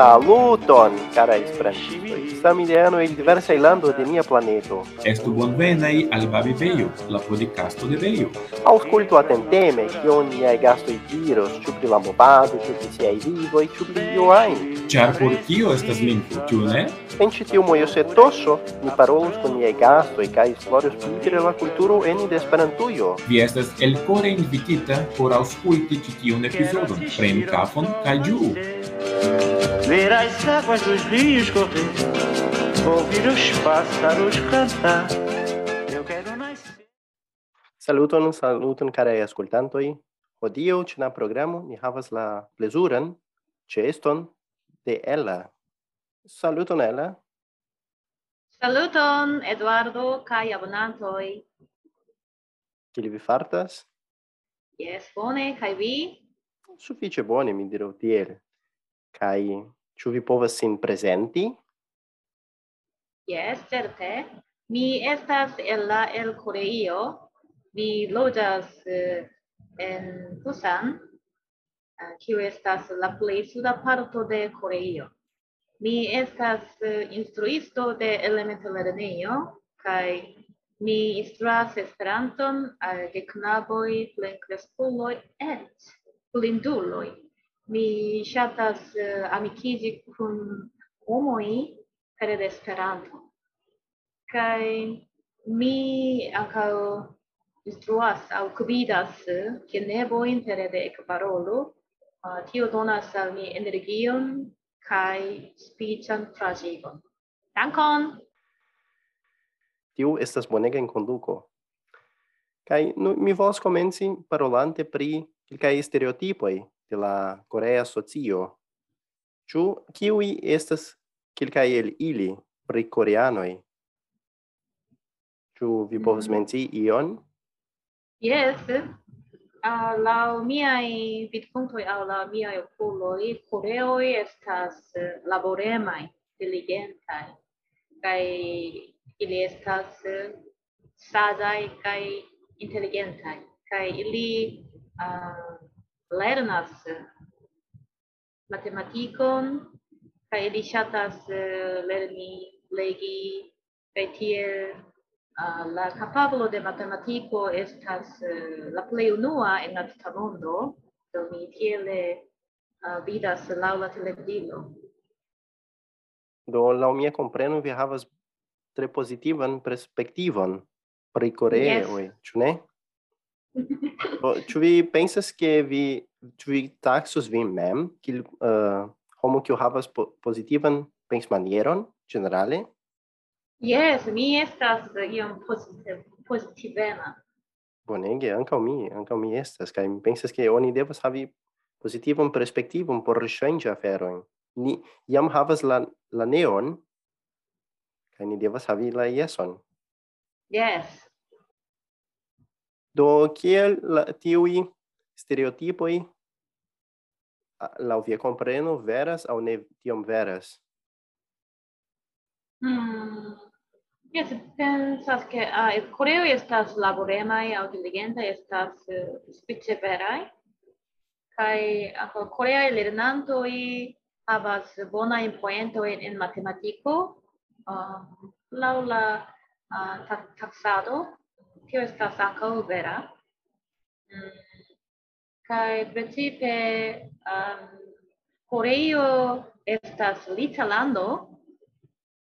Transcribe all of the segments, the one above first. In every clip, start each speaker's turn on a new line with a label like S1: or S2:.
S1: Saluton, cara esperantivi, samideano el diversa ilando de nia planeto.
S2: Estu bonvenai al Babi la podcasto de Veio.
S1: Ausculto atenteme cion niai gasto diros, ciu pri la movado, ciu pri siai vivoi, ciu pri io ain.
S2: Char por tio estas lingvo, ciu ne?
S1: En ĉi tiu mojosetoso ni parolus kun niaj gastoj kaj esploros pli la kulturo ene de Esperantujo.
S2: Vi estas elkore invitita por aŭskulti ĉi tiun epizodon. Prenu kafon kaj ĝuu!
S3: ver as águas dos rios correr, ouvir os pássaros cantar. Eu quero nascer.
S1: Saluton, saluton, caraj ascoltantoj. Hodiaŭ ĉe la programo ni havas la plezuran ĉeeston de Ella. Saluton, Ella.
S4: Saluton, Eduardo, kai abonantoi.
S1: Kiel vi fartas?
S4: Yes, bone, kai vi?
S1: Sufiĉe bone, mi diru tiel. Kai Ĉu vi povas sin prezenti?
S4: Yes, certe. Mi estas el la el Koreio. Mi loĝas uh, en Busan, uh, kiu estas la plej suda parto de Koreio. Mi estas uh, instruisto de elementa lernejo kaj mi instruas Esperanton al uh, de plenkreskuloj et blinduloj. Mi ŝatas eh, uh, amikiĝi kun homoj pere de Esperanto. Kaj mi ankaŭ instruas aŭ gvidas eh, genevojn pere de ekparolo. Uh, tio donas al mi energion kaj spiĉan traĵigon. Dankon!
S1: Tiu estas bonega enkonduko. Kaj nu, mi volas komenci parolante pri kelkaj stereotipoj de la Corea Socio, Ĉu kiuj estas kelkaj el ili pri koreanoj? Ĉu vi povas
S4: mm.
S1: menti ion?
S4: Yes. Uh, la miai vidpunktoj aŭ la miai okuloj, koreoj estas uh, laboremaj, inteligentaj, kaj ili estas uh, sadaj kaj inteligentaj, kaj ili uh, lernas matematikon kaj li ŝatas eh, lerni legi kaj tiel uh, eh, la kapablo de matematiko estas uh, la plej unua en la tuta mondo do mi tiel uh, vidas laŭ la televidilo
S1: do laŭ mia kompreno vi havas tre pozitivan perspektivon pri Koreoj, yes. ĉu ne? Ĉu vi pensas ke vi ĉu vi taksus vin mem kiel uh, homo kiu havas po pozitivan pensmanieron ĝenerale?
S4: Yes, mi estas iom pozitiv pozitivema.
S1: Bonege, ankaŭ mi, ankaŭ mi estas kaj mi pensas ke oni devas havi pozitivan perspektivon por ŝanĝi aferojn. Ni jam havas la la neon kaj ni devas havi la jeson.
S4: Yes,
S1: Do kiel la, tiui stereotipoi lau via compreno veras au ne tiom veras?
S4: Hmm. Yes, pensas a ah, uh, coreo estas laboremai au diligenta estas eh, uh, spice verai kai anco corea lernantoi havas bona impoento en, en matematiko um, uh, laula uh, taxado tio estas ankaŭ vera. Mm. Kaj precipe um, Koreo estas lita lando,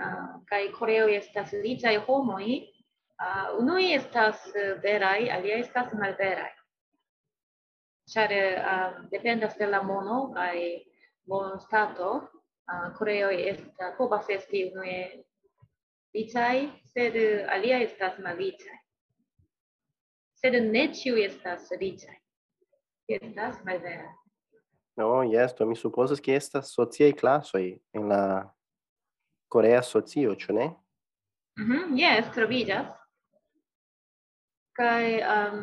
S4: uh, kaj Koreo estas litaj homoj, uh, unuj estas verai, aliaj estas malveraj ĉar uh, dependas de la mono kaj bonstato uh, coreo esta povas esti unue vicai, sed aliaj estas malitai sed ne ciu estas ricai. Estas malvera.
S1: No, yes, do mi supposas ke estas sociai classoi en la korea socio, ĉu ne?
S4: Mhm, mm yes, troviĝas. Kaj um,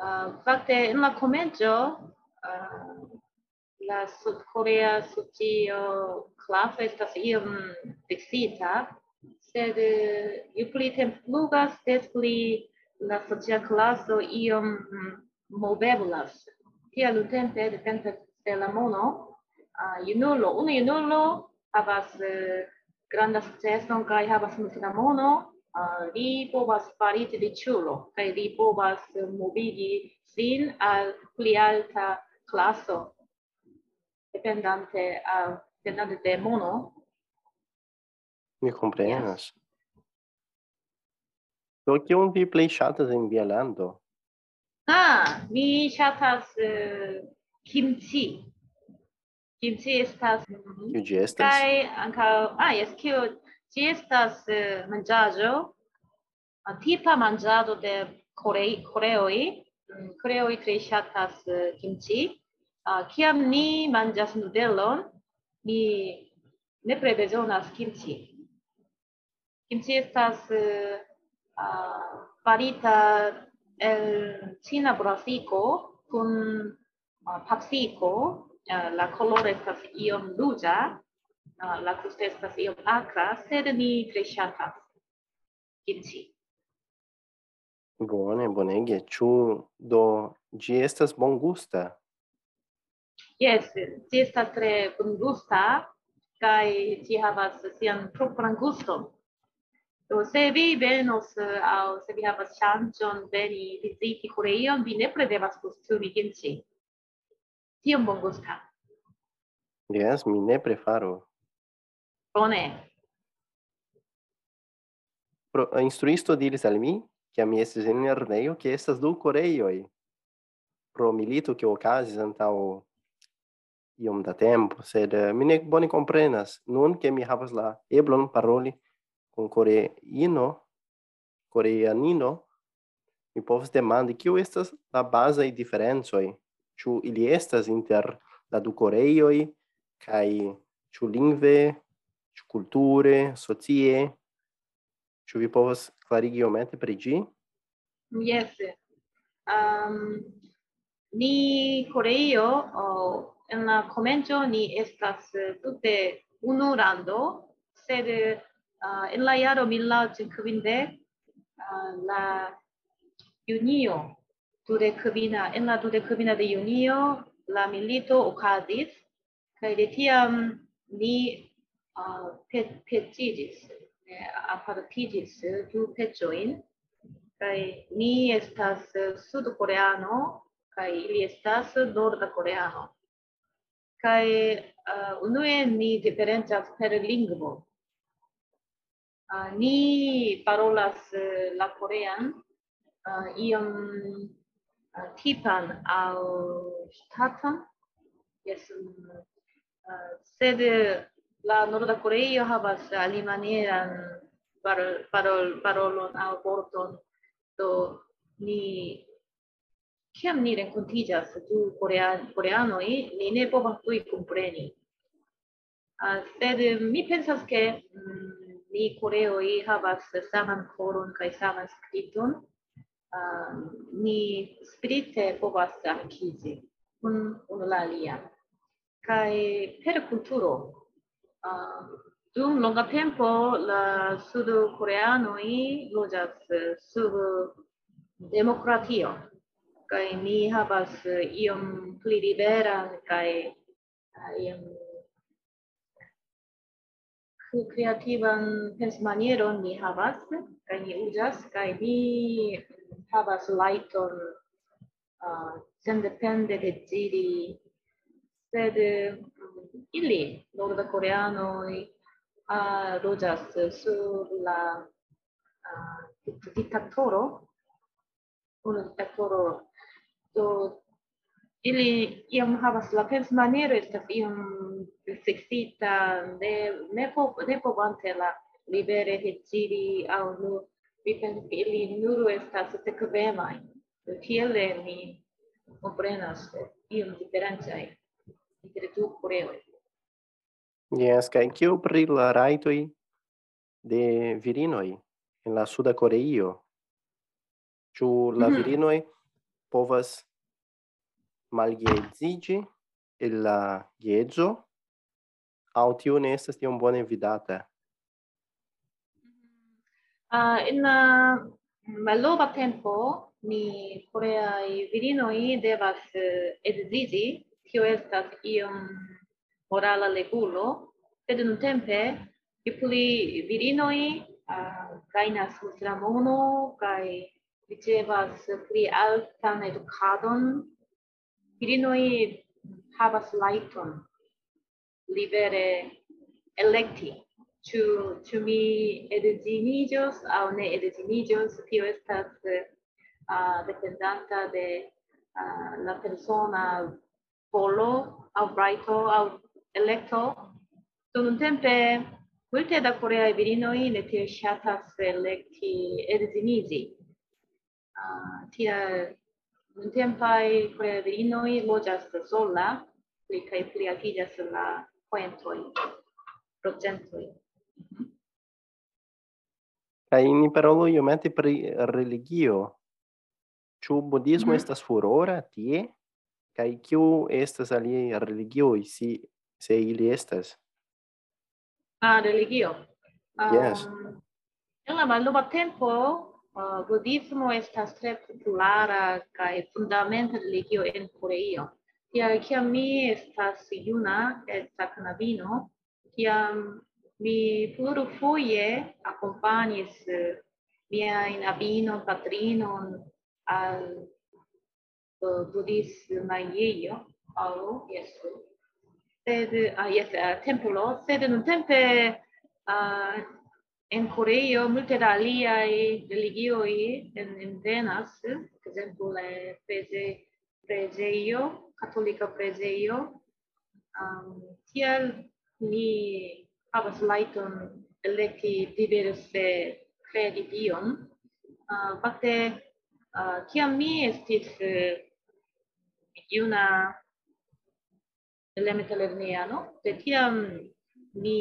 S4: uh, fakte en la komenco uh, la Sud-Korea socio klaso estas iom fiksita, sed uh, ju pli tempo flugas des pli la socia klaso iom moveblas. Tial nuntempe dependas de la mono, uh, junulo, unu junulo havas uh, granda succeson kaj havas multa mono, uh, li povas fariti riĉulo kaj li povas movigi sin al pli alta klaso dependante al dependante de mono.
S1: Mi komprenas. Yes. Do, kion vi plej ŝatas en via lando?
S4: Ah, mi ŝatas uh, kimchi. Kimchi estas...
S1: Kiu ĝi estas?
S4: Kaj ankaŭ... Ah, jes, kiu... Ĝi estas uh, manĝaĵo, uh, tipa manĝado de Korei, Koreoj. Um, Koreoj tre ŝatas uh, kimchi. Uh, kiam ni manĝas nudelon, mi nepre bezonas kimchi. Kimchi estas... Uh, uh, farita el cina brasico con uh, papsico, uh, la colore estas iom ruĝa, uh, la gusto estas iom acra, sed mi tre ŝatas kimchi.
S1: Bone, bonege. Ĉu do ĝi estas bongusta?
S4: Yes, ĝi estas tre bongusta kaj ĝi havas sian propran guston. Do, se vi venos uh, au se vi havas chanson veni viziti Koreion, vi nepre devas postuli gin. Tiom bon gusta.
S1: Yes, mi ne prefaro.
S4: Bone.
S1: Pro, eh, instruisto diris al mi, che mi estis in lernejo, che estas du coreioi Pro milito che okazis antau iom da tempo, sed uh, mi ne bone comprenas, nun che mi havas la eblon paroli con coreino, coreanino, mi povas demandi kiu estas la bazaj diferencoj, ĉu ili estas inter la du Koreoj kaj ĉu lingve, ĉu kulture, socie, ĉu vi povas klarigi iomete pri ĝi?
S4: Yes. Um, ni Koreio oh, en la komenco ni estas tute unu lando, sed uh, en la jaro 1990 uh, ah, la junio dudekvina en la dudekvina de junio la milito okazis kaj de tiam ni uh, ah, pet petiĝis ne apartigis du peĝojn kaj ni estas sudkoreano kaj ili estas norda koreano kaj uh, unue ni diferencas per lingvo. Uh, ni parolas uh, la korean uh, iom uh, tipan al ŝtata. Jes uh, sed la norda koreo havas alimanieran parol, parol parolon aŭ vorton. Do ni kiam ni renkontiĝas du korean koreanoj ni ne povas tuj kompreni. Uh, sed mi pensas ke mm, ni koreoj havas saman koron kaj saman skriton, uh, ni spirite povas akizi kun unu la alia. Kaj per kulturo, uh, dum longa tempo la sudkoreanoj loĝas sub demokratio kaj ni havas iom pli liberan kaj iom ku kreativan pensmanieron mi havas kaj mi uzas kaj mi havas lighton uh, sendepende de diri sed um, ili a uh, loĝas sur la uh, diktatoro unu diktatoro. Do ili iam havas la pensmaniero estas iam sexita ne ne po ne po la libere heciri au nu vi pensas che ili nur estas sekvemaj tiele mi comprenas iom diferencaj inter du kureoj
S1: Yes, kai kio pri la raitoi de virinoi en la suda Koreio? Ĉu la mm. virinoi povas malgeedziĝi el la geedzo au tiu ne estas tiom bone vidata? Mm-hmm.
S4: Ah, uh, in la malnova tempo ni koreaj virinoj devas eh, edzizi tio estas iom morala legulo, sed nuntempe pli virinoi uh, ah, gajnas mono, kai ricevas pli altan edukadon, virinoi havas laiton, libere electi. Ĉu, ĉu mi edziniĝos aŭ ne edziniĝos, tio estas uh, dependanta de ah, la persona volo aŭ rajto aŭ elekto. Nuntempe multe da koreaj virinoj ne tiel ŝatas elekti edziniĝi. Ah, uh, tial nuntempaj koreaj virinoj loĝas sola pli kaj pli la poentoi procentoi
S1: kai ni parolu iomete pri religio. Ĉu budismo mm. estas furora tie? kai kiu estas aliaj religioj, si se ili estas?
S4: Ah, religio. Um. En la malnova tempo, uh, budismo estas tre populara kai fundamenta religio en Koreio. Ja, kiam mi estas juna, et knabino, kiam mi plurfoje accompagnis uh, eh, miain abino patrino al uh, budis maieio, au, jesu, sed, ah, yes, eh, uh, templo sed in tempe uh, ah, en Coreio multe da aliai religioi en, en venas, per esempio, le prese, preseio, katolika prezejo um, tiel ni havas lajton elekti diverse kredi dion. Uh, fakte uh, kiam mi estis uh, juna elementa lerniano de tiam mi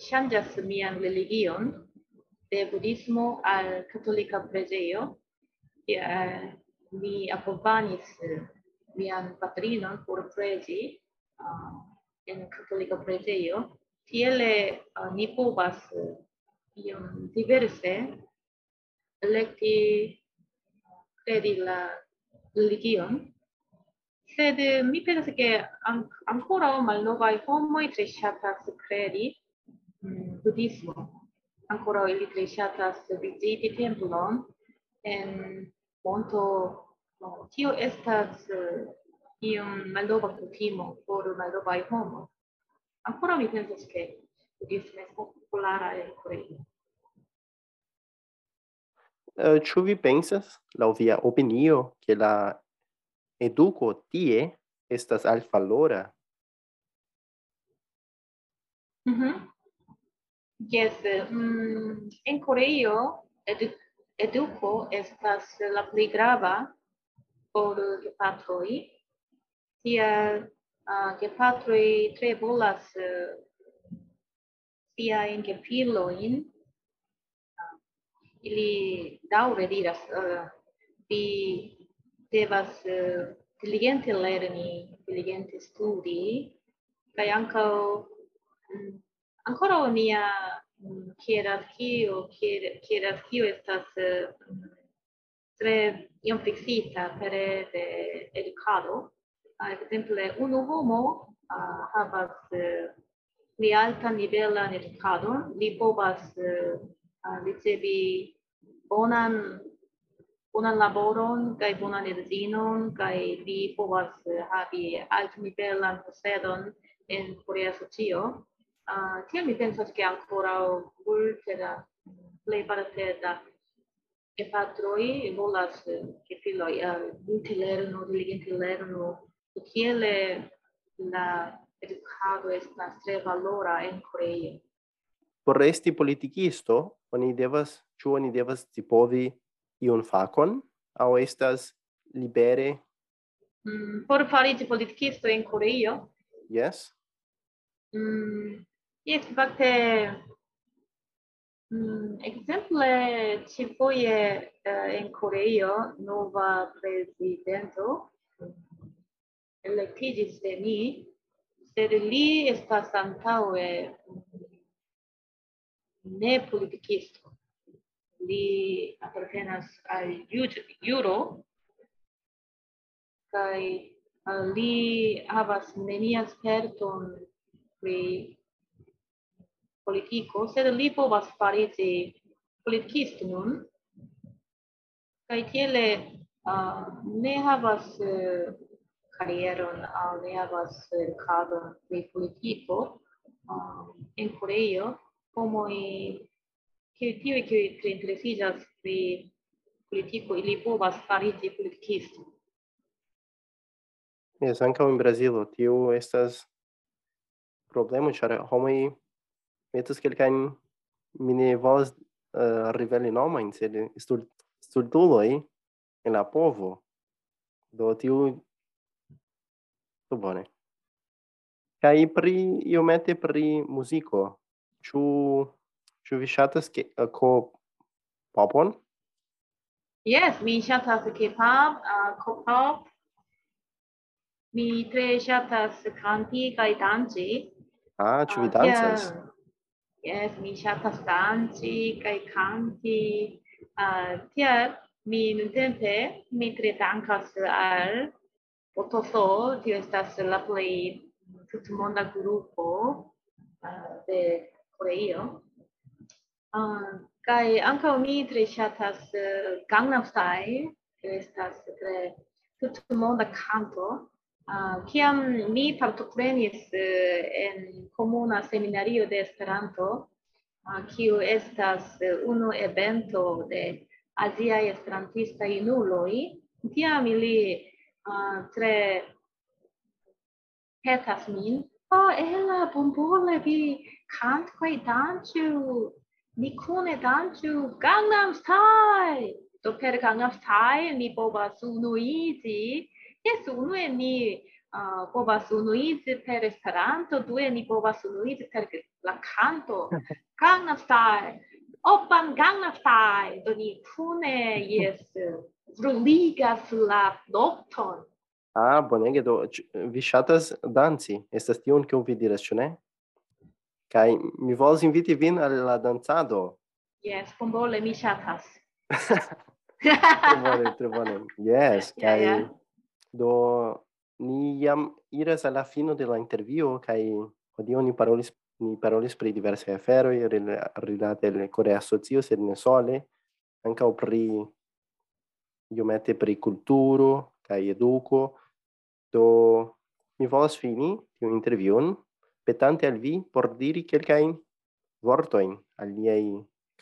S4: ŝanĝas mian religion de budismo al katolika prezejo kie uh, mi akompanis uh, eh, mian patrinon por pregi uh, en katolika preĝejo. Tiele uh, ni povas uh, iom diverse elekti credi la religion, sed uh, mi pensas che an ancora malnovaj homoj tre ŝatas credi mm, budismo. Ancora ili tre ŝatas viziti templon en monto No, tio estas uh, iom malnova kutimo por malnovaj homoj. Ancora mi pensas ke budismo estas populara en Koreio.
S1: Uh, ĉu vi pensas, laŭ via opinio, ke la eduko tie estas altvalora? Mhm.
S4: Mm -hmm. yes, mm, en Koreio edu eduko estas la pli grava por gepatroi. tia uh, gepatroi tre volas eh, uh, siajn in Uh, ili daure diras, uh, vi devas uh, diligente lerni, diligente studi, kai ankaŭ mm, um, ancora mia um, hierarchio hier, hierarkio estas uh, tre iom fixita per de educado. Uh, exemple, un homo uh, havas uh, pli alta nivelan educado li povas uh, uh, ricevi bonan bonan laboron kaj bonan edzinon kaj li povas uh, havi altnivelan posedon en Korea socio. Uh, tiel mi pensas ke ankoraŭ multe da plejparte da gepatroi volas eh, che filoi eh, interlernu, diligente lernu, kiele la educado estas tre valora en Corea
S1: Por resti politikisto, oni devas, ĉu oni devas tipovi iun fakon, aŭ estas libere?
S4: Mm, por fariĝi politikisto en Koreio?
S1: Yes.
S4: Mm, yes, fakte Mm, exemple, ci foie uh, eh, in Coreio nova presidento electigis de ni, sed li estas antaue ne politicisto. Li appartenas al juro, kai uh, eh, li havas nenia sperton pri politico, sed li povas fariĝi politikisto nun, kai tiele uh, ne havas uh, karieron au ne havas uh, pri politico, uh, en Koreio, homoj kiuj tiuj kiuj interesiĝas pri politiko, ili povas fariĝi politikisto.
S1: Yes, ankaŭ en Brazilo tio estas problemo, ĉar homoj metus kelkajn mi ne volas uh, riveli nomojn sed stud, studuloj en la povo do tiu do bone kaj pri iomete pri muziko ĉu ĉu vi ŝatas ke eh, uh, ko popon
S4: Yes, mi ŝatas K-pop, uh, K-pop. Mi tre ŝatas kanti kaj danci.
S1: Ah, ĉu vi ah, dancas? Yeah.
S4: Yes, mi ŝatas danci kaj kanti. Ah, uh, tial mi nuntempe mi tre dankas al Potoso, tio estas la plej tutmonda grupo uh, de Koreio. Ah, uh, kai ankaŭ mi tre ŝatas uh, Gangnam Style, tio estas tre tutmonda kanto. Ah, kiam mi partoprenis uh, en komuna seminario de Esperanto, ah, kiu uh, unu evento de azia esperantista inuloi, tiam ili ah, tre petas min, oh, ela, bombole, vi cant quae danciu, ni cune danciu Gangnam Style! Do per Gangnam Style mi povas unuigi Yes, unu e ni uh, povas unuiĝi per Esperanto, due ni povas unuiĝi per la canto. Gangnam Opan Gangnam Style, do ni kune yes, bruligas la nocton.
S1: Ah, bonege, do vi ŝatas danci. Estas tion kion vi diras, ĉu ne? Kaj mi volas inviti vin al la dancado.
S4: Yes, bonvole, mi ŝatas.
S1: tre bone, tre bone. Yes, kaj...
S4: Yeah, yeah.
S1: Do ni jam iras al la fino de la intervio kaj hodiaŭ ni parolis ni parolis pri diversaj aferoj rilate al Korea Socio, sed ne sole, ankaŭ pri iomete pri kulturo kaj eduko. Do mi volas fini tiun intervion petante al vi por diri kelkajn vortojn al niaj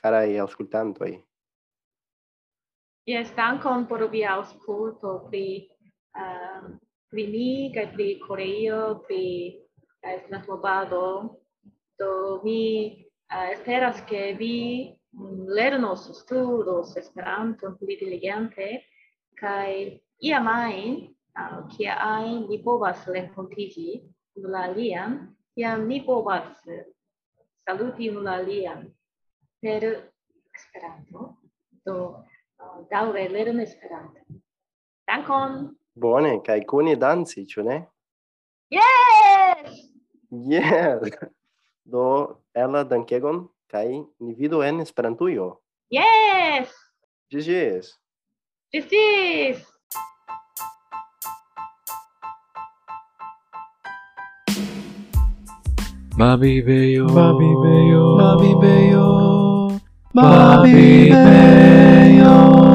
S1: caraj aŭskultantoj.
S4: Yes, dankon por via aŭskulto pri uh, pri mi kaj pri Koreio, pri uh, Esperanto-movado. Do mi eh, uh, esperas ke vi mm, lernos, studos Esperanton pli diligente kaj iam ajn, uh, kia ajn ni povas renkontiĝi unu la alian, tiam ni povas saluti unu la alian per Esperanto. Do uh, daŭre lernu Esperanton. Dankon!
S1: Bone, kai kune danci, ĉu ne?
S4: Yes!
S1: Yes! Do, ela dankegon, kai ni vidu en Esperantujo.
S4: Yes!
S1: Ĝis ĝis!
S4: Ĝis ĝis!
S5: Mabi
S6: Beyo,
S5: Mabi
S6: Beyo, Mabi Beyo, Mabi Beyo.